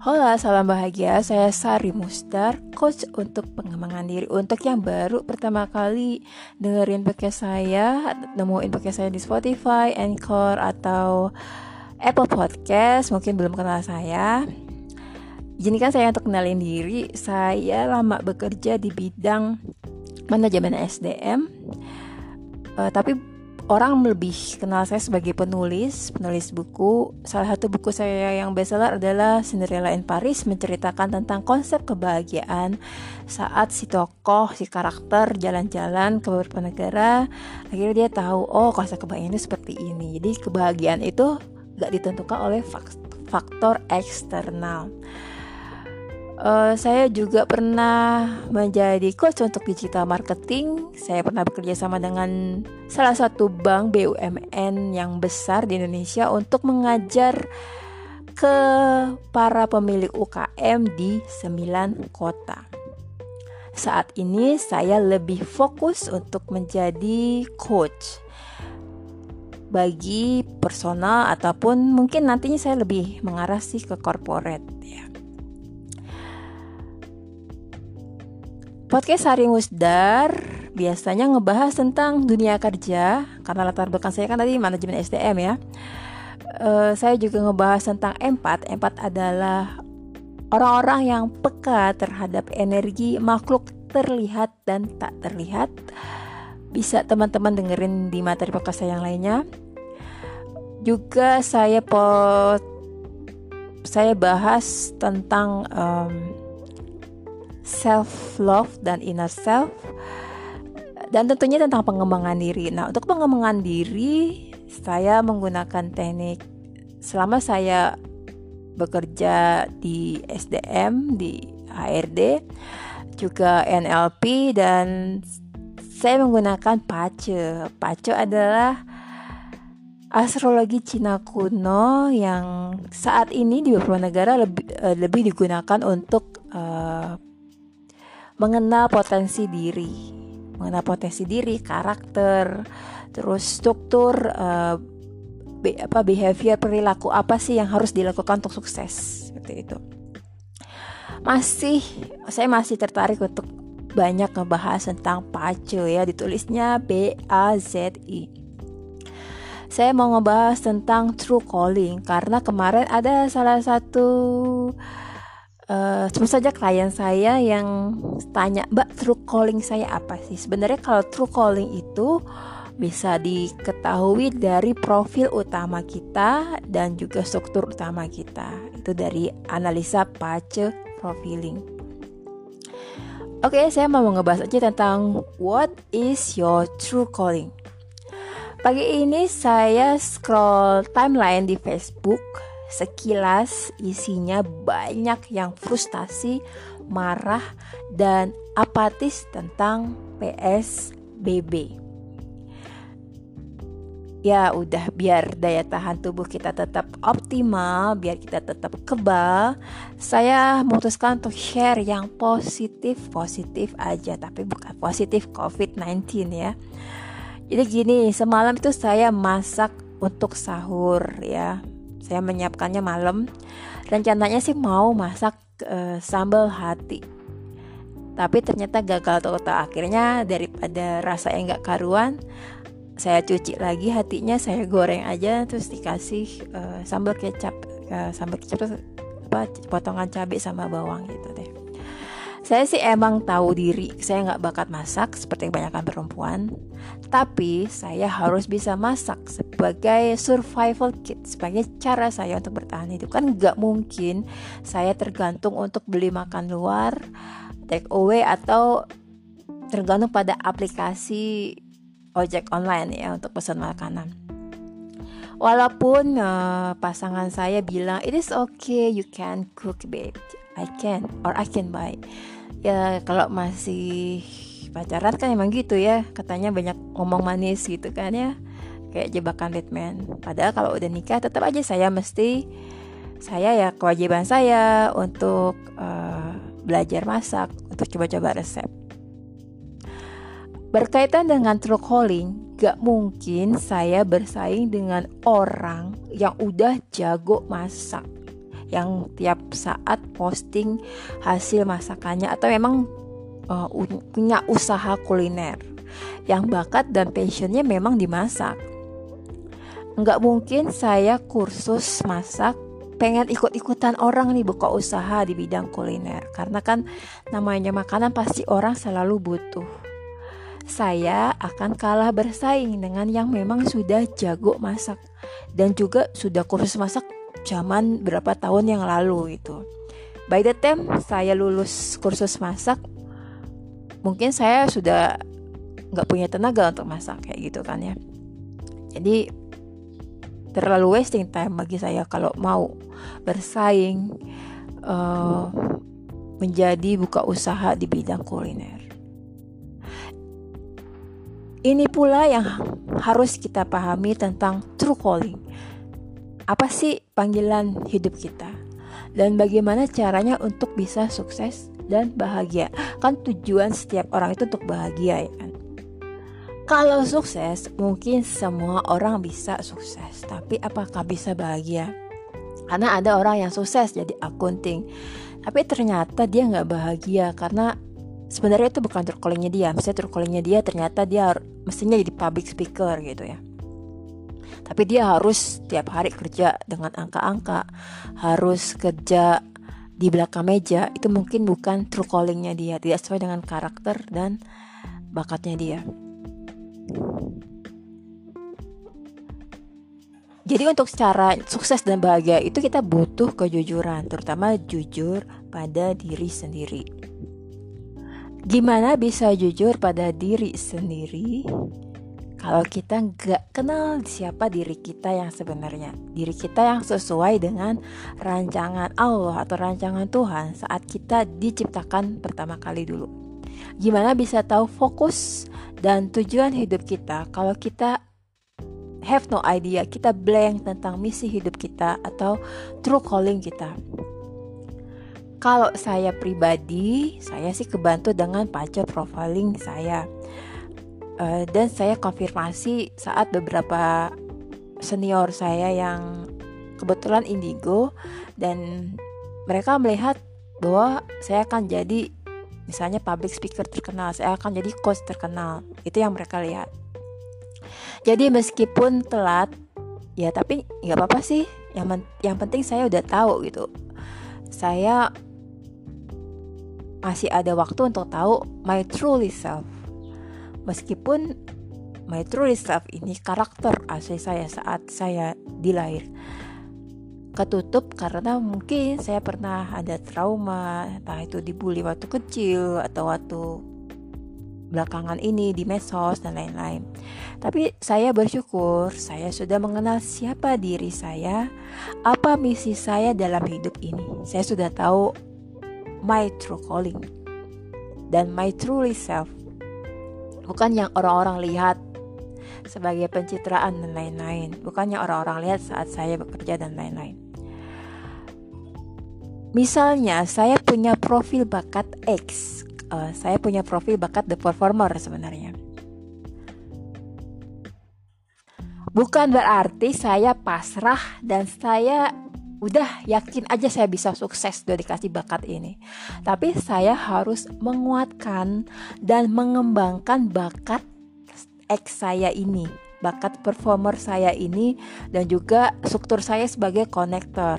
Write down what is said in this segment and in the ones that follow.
Halo, salam bahagia. Saya Sari Mustar, coach untuk pengembangan diri. Untuk yang baru pertama kali dengerin podcast saya, nemuin podcast saya di Spotify, Anchor, atau Apple Podcast, mungkin belum kenal saya. Izinkan saya untuk kenalin diri. Saya lama bekerja di bidang manajemen SDM, uh, eh, tapi orang lebih kenal saya sebagai penulis, penulis buku. Salah satu buku saya yang bestseller adalah Cinderella in Paris menceritakan tentang konsep kebahagiaan saat si tokoh, si karakter jalan-jalan ke beberapa negara. Akhirnya dia tahu, oh konsep kebahagiaan itu seperti ini. Jadi kebahagiaan itu gak ditentukan oleh faktor eksternal. Uh, saya juga pernah menjadi coach untuk digital marketing. Saya pernah bekerja sama dengan salah satu bank BUMN yang besar di Indonesia untuk mengajar ke para pemilik UKM di 9 kota. Saat ini saya lebih fokus untuk menjadi coach bagi personal ataupun mungkin nantinya saya lebih mengarah sih ke corporate ya. Podcast Hari Musdar biasanya ngebahas tentang dunia kerja karena latar belakang saya kan tadi manajemen SDM ya. Uh, saya juga ngebahas tentang empat. Empat adalah orang-orang yang peka terhadap energi makhluk terlihat dan tak terlihat. Bisa teman-teman dengerin di materi podcast saya yang lainnya. Juga saya pot saya bahas tentang um, self love dan inner self dan tentunya tentang pengembangan diri. Nah, untuk pengembangan diri saya menggunakan teknik selama saya bekerja di SDM di HRD juga NLP dan saya menggunakan pace. Pace adalah astrologi Cina kuno yang saat ini di beberapa negara lebih uh, lebih digunakan untuk uh, mengenal potensi diri, mengenal potensi diri, karakter, terus struktur uh, apa behavior perilaku apa sih yang harus dilakukan untuk sukses seperti itu. Masih saya masih tertarik untuk banyak ngebahas tentang pace ya ditulisnya B A Z I. Saya mau ngebahas tentang true calling karena kemarin ada salah satu Uh, saja klien saya yang tanya, Mbak, true calling saya apa sih? Sebenarnya kalau true calling itu bisa diketahui dari profil utama kita dan juga struktur utama kita. Itu dari analisa pace profiling. Oke, saya mau ngebahas aja tentang what is your true calling. Pagi ini saya scroll timeline di Facebook Sekilas isinya banyak yang frustasi, marah, dan apatis tentang PSBB. Ya udah biar daya tahan tubuh kita tetap optimal, biar kita tetap kebal. Saya memutuskan untuk share yang positif-positif aja, tapi bukan positif COVID-19 ya. Jadi gini, semalam itu saya masak untuk sahur ya saya menyiapkannya malam. Rencananya sih mau masak uh, sambal hati. Tapi ternyata gagal total akhirnya daripada rasa yang gak karuan saya cuci lagi hatinya saya goreng aja terus dikasih uh, sambal kecap. Uh, sambal kecap terus apa potongan cabai sama bawang gitu deh saya sih emang tahu diri. Saya nggak bakat masak seperti kebanyakan perempuan. Tapi saya harus bisa masak sebagai survival kit sebagai cara saya untuk bertahan hidup. Kan nggak mungkin saya tergantung untuk beli makan luar take away atau tergantung pada aplikasi ojek online ya untuk pesan makanan. Walaupun uh, pasangan saya bilang it is okay you can cook babe I can or I can buy. Ya kalau masih pacaran kan emang gitu ya. Katanya banyak ngomong manis gitu kan ya. Kayak jebakan Batman padahal kalau udah nikah tetap aja saya mesti saya ya kewajiban saya untuk uh, belajar masak untuk coba-coba resep. Berkaitan dengan true calling gak mungkin saya bersaing dengan orang yang udah jago masak yang tiap saat posting hasil masakannya atau memang uh, punya usaha kuliner. Yang bakat dan passionnya memang dimasak. Nggak mungkin saya kursus masak pengen ikut-ikutan orang nih buka usaha di bidang kuliner. Karena kan namanya makanan pasti orang selalu butuh. Saya akan kalah bersaing dengan yang memang sudah jago masak dan juga sudah kursus masak zaman berapa tahun yang lalu itu. By the time saya lulus kursus masak, mungkin saya sudah nggak punya tenaga untuk masak kayak gitu kan ya. Jadi terlalu wasting time bagi saya kalau mau bersaing uh, menjadi buka usaha di bidang kuliner. Ini pula yang harus kita pahami tentang true calling. Apa sih panggilan hidup kita? Dan bagaimana caranya untuk bisa sukses dan bahagia? Kan tujuan setiap orang itu untuk bahagia ya kan? Kalau sukses, mungkin semua orang bisa sukses, tapi apakah bisa bahagia? Karena ada orang yang sukses jadi akunting, tapi ternyata dia nggak bahagia karena sebenarnya itu bukan true dia misalnya true dia ternyata dia mestinya jadi public speaker gitu ya tapi dia harus tiap hari kerja dengan angka-angka. Harus kerja di belakang meja. Itu mungkin bukan true callingnya dia. Tidak sesuai dengan karakter dan bakatnya dia. Jadi untuk secara sukses dan bahagia itu kita butuh kejujuran terutama jujur pada diri sendiri. Gimana bisa jujur pada diri sendiri kalau kita nggak kenal siapa diri kita yang sebenarnya, diri kita yang sesuai dengan rancangan Allah atau rancangan Tuhan saat kita diciptakan pertama kali dulu. Gimana bisa tahu fokus dan tujuan hidup kita kalau kita have no idea, kita blank tentang misi hidup kita atau true calling kita. Kalau saya pribadi, saya sih kebantu dengan pacar profiling saya. Uh, dan saya konfirmasi saat beberapa senior saya yang kebetulan indigo dan mereka melihat bahwa saya akan jadi misalnya public speaker terkenal, saya akan jadi coach terkenal. Itu yang mereka lihat. Jadi meskipun telat, ya tapi nggak apa-apa sih. Yang yang penting saya udah tahu gitu. Saya masih ada waktu untuk tahu my truly self. Meskipun my truly self ini karakter asli saya saat saya dilahir ketutup karena mungkin saya pernah ada trauma, entah itu dibully waktu kecil atau waktu belakangan ini di medsos dan lain-lain. Tapi saya bersyukur saya sudah mengenal siapa diri saya, apa misi saya dalam hidup ini. Saya sudah tahu my true calling dan my truly self bukan yang orang-orang lihat sebagai pencitraan dan lain-lain. Bukannya orang-orang lihat saat saya bekerja dan lain-lain. Misalnya saya punya profil bakat X. Uh, saya punya profil bakat the performer sebenarnya. Bukan berarti saya pasrah dan saya udah yakin aja saya bisa sukses udah dikasih bakat ini. Tapi saya harus menguatkan dan mengembangkan bakat X saya ini bakat performer saya ini dan juga struktur saya sebagai konektor.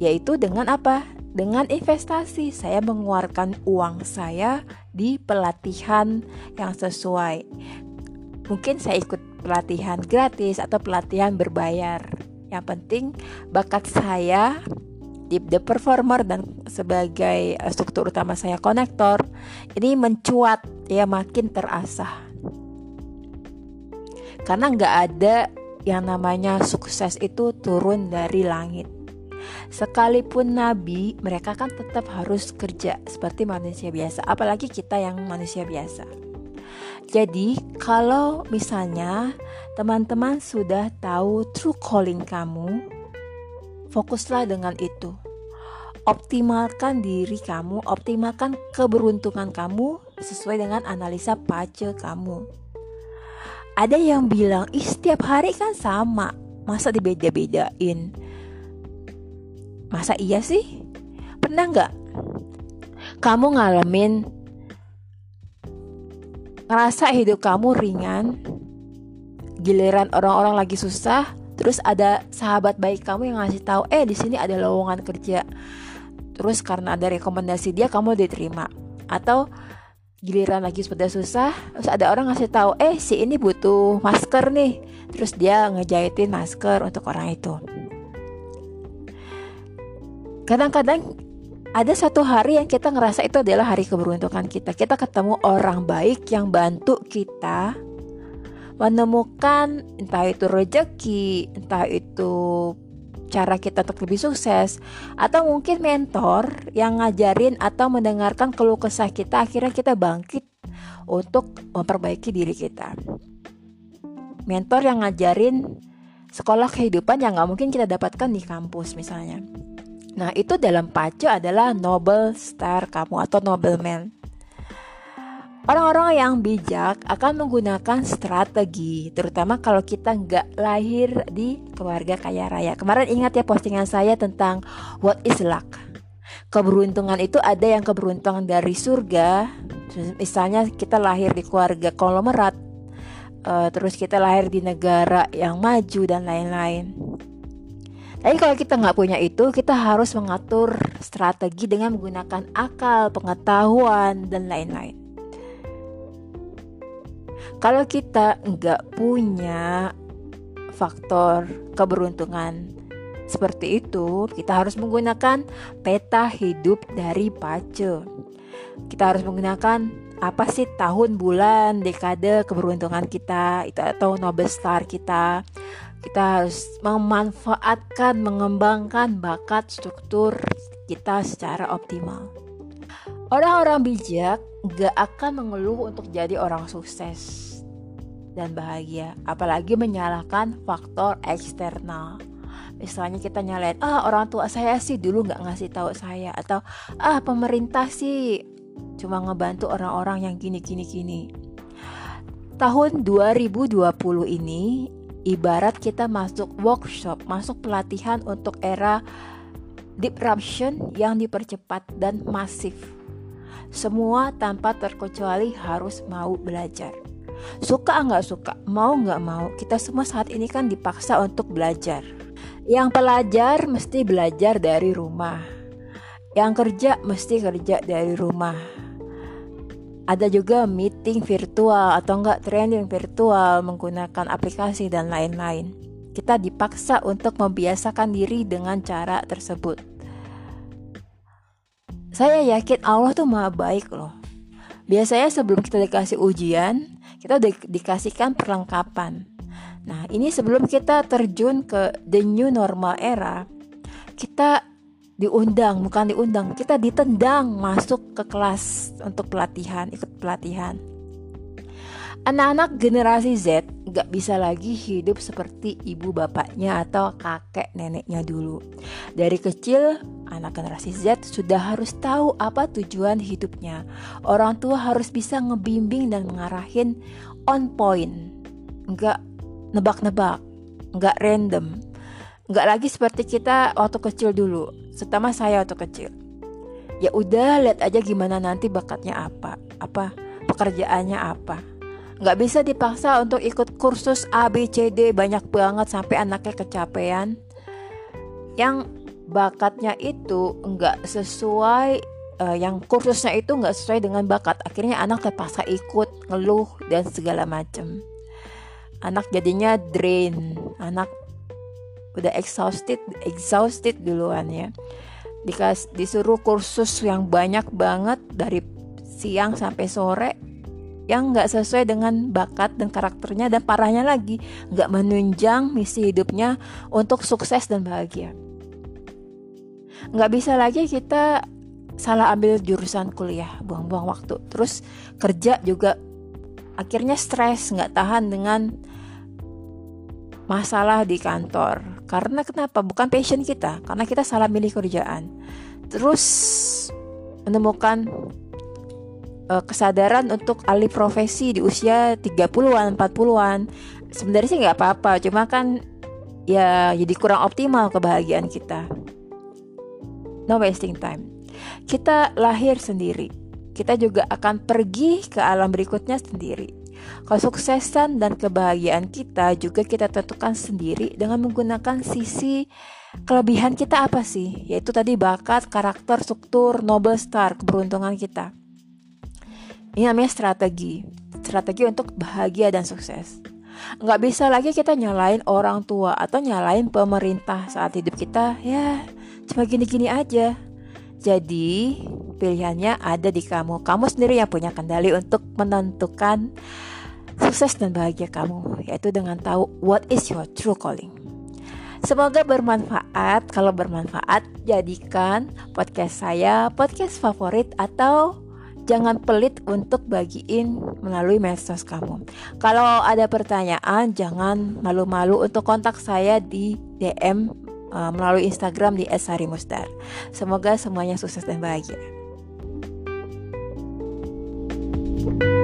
Yaitu dengan apa? Dengan investasi. Saya mengeluarkan uang saya di pelatihan yang sesuai. Mungkin saya ikut pelatihan gratis atau pelatihan berbayar yang penting bakat saya di the performer dan sebagai eh, struktur utama saya konektor ini mencuat ya makin terasah. Karena nggak ada yang namanya sukses itu turun dari langit. Sekalipun nabi mereka kan tetap harus kerja seperti manusia biasa apalagi kita yang manusia biasa jadi, kalau misalnya teman-teman sudah tahu true calling kamu, fokuslah dengan itu. Optimalkan diri kamu, optimalkan keberuntungan kamu sesuai dengan analisa pace kamu. Ada yang bilang, "Ih, setiap hari kan sama, masa dibeda-bedain?" Masa iya sih? Pernah nggak kamu ngalamin ngerasa hidup kamu ringan, giliran orang-orang lagi susah, terus ada sahabat baik kamu yang ngasih tahu, eh di sini ada lowongan kerja. Terus karena ada rekomendasi dia kamu diterima. Atau giliran lagi sudah susah, terus ada orang ngasih tahu, eh si ini butuh masker nih. Terus dia ngejahitin masker untuk orang itu. Kadang-kadang ada satu hari yang kita ngerasa itu adalah hari keberuntungan kita. Kita ketemu orang baik yang bantu kita menemukan entah itu rezeki, entah itu cara kita untuk lebih sukses atau mungkin mentor yang ngajarin atau mendengarkan keluh kesah kita akhirnya kita bangkit untuk memperbaiki diri kita. Mentor yang ngajarin sekolah kehidupan yang nggak mungkin kita dapatkan di kampus misalnya. Nah, itu dalam pacu adalah noble star kamu atau nobleman. Orang-orang yang bijak akan menggunakan strategi, terutama kalau kita nggak lahir di keluarga kaya raya. Kemarin ingat ya postingan saya tentang what is luck. Keberuntungan itu ada yang keberuntungan dari surga, misalnya kita lahir di keluarga konglomerat, uh, terus kita lahir di negara yang maju dan lain-lain. Tapi kalau kita nggak punya itu, kita harus mengatur strategi dengan menggunakan akal, pengetahuan, dan lain-lain. Kalau kita nggak punya faktor keberuntungan seperti itu, kita harus menggunakan peta hidup dari Pace. Kita harus menggunakan apa sih tahun, bulan, dekade keberuntungan kita, itu atau Nobel Star kita kita harus memanfaatkan, mengembangkan bakat struktur kita secara optimal. Orang-orang bijak gak akan mengeluh untuk jadi orang sukses dan bahagia, apalagi menyalahkan faktor eksternal. Misalnya kita nyalain, ah orang tua saya sih dulu gak ngasih tahu saya atau ah pemerintah sih cuma ngebantu orang-orang yang gini gini gini. Tahun 2020 ini Ibarat kita masuk workshop, masuk pelatihan untuk era disruption yang dipercepat dan masif. Semua tanpa terkecuali harus mau belajar. Suka nggak suka, mau nggak mau, kita semua saat ini kan dipaksa untuk belajar. Yang pelajar mesti belajar dari rumah. Yang kerja mesti kerja dari rumah ada juga meeting virtual atau enggak training virtual menggunakan aplikasi dan lain-lain. Kita dipaksa untuk membiasakan diri dengan cara tersebut. Saya yakin Allah tuh maha baik loh. Biasanya sebelum kita dikasih ujian, kita udah dikasihkan perlengkapan. Nah, ini sebelum kita terjun ke the new normal era, kita diundang bukan diundang kita ditendang masuk ke kelas untuk pelatihan ikut pelatihan. Anak-anak generasi Z gak bisa lagi hidup seperti ibu bapaknya atau kakek neneknya dulu. Dari kecil anak generasi Z sudah harus tahu apa tujuan hidupnya. Orang tua harus bisa ngebimbing dan mengarahin on point. Nggak nebak-nebak nggak random nggak lagi seperti kita waktu kecil dulu terutama saya waktu kecil. Ya udah lihat aja gimana nanti bakatnya apa apa pekerjaannya apa. Nggak bisa dipaksa untuk ikut kursus A B C D banyak banget sampai anaknya kecapean. Yang bakatnya itu nggak sesuai uh, yang kursusnya itu nggak sesuai dengan bakat. Akhirnya anak terpaksa ikut ngeluh dan segala macam anak jadinya drain anak udah exhausted exhausted duluan ya. Dikas, disuruh kursus yang banyak banget dari siang sampai sore yang nggak sesuai dengan bakat dan karakternya dan parahnya lagi. Nggak menunjang misi hidupnya untuk sukses dan bahagia. Nggak bisa lagi kita salah ambil jurusan kuliah buang-buang waktu. Terus kerja juga akhirnya stres nggak tahan dengan masalah di kantor karena kenapa? Bukan passion kita, karena kita salah milih kerjaan. Terus menemukan uh, kesadaran untuk alih profesi di usia 30-an, 40-an. Sebenarnya sih nggak apa-apa, cuma kan ya jadi kurang optimal kebahagiaan kita. no wasting time. Kita lahir sendiri. Kita juga akan pergi ke alam berikutnya sendiri. Kesuksesan dan kebahagiaan kita juga kita tentukan sendiri dengan menggunakan sisi kelebihan kita apa sih? Yaitu tadi bakat, karakter, struktur, noble star, keberuntungan kita. Ini namanya strategi. Strategi untuk bahagia dan sukses. Nggak bisa lagi kita nyalain orang tua atau nyalain pemerintah saat hidup kita. Ya, cuma gini-gini aja. Jadi, pilihannya ada di kamu. Kamu sendiri yang punya kendali untuk menentukan sukses dan bahagia kamu, yaitu dengan tahu what is your true calling. Semoga bermanfaat. Kalau bermanfaat, jadikan podcast saya podcast favorit atau jangan pelit untuk bagiin melalui medsos kamu. Kalau ada pertanyaan, jangan malu-malu untuk kontak saya di DM eh, melalui Instagram di Sari Mustar. Semoga semuanya sukses dan bahagia. thank you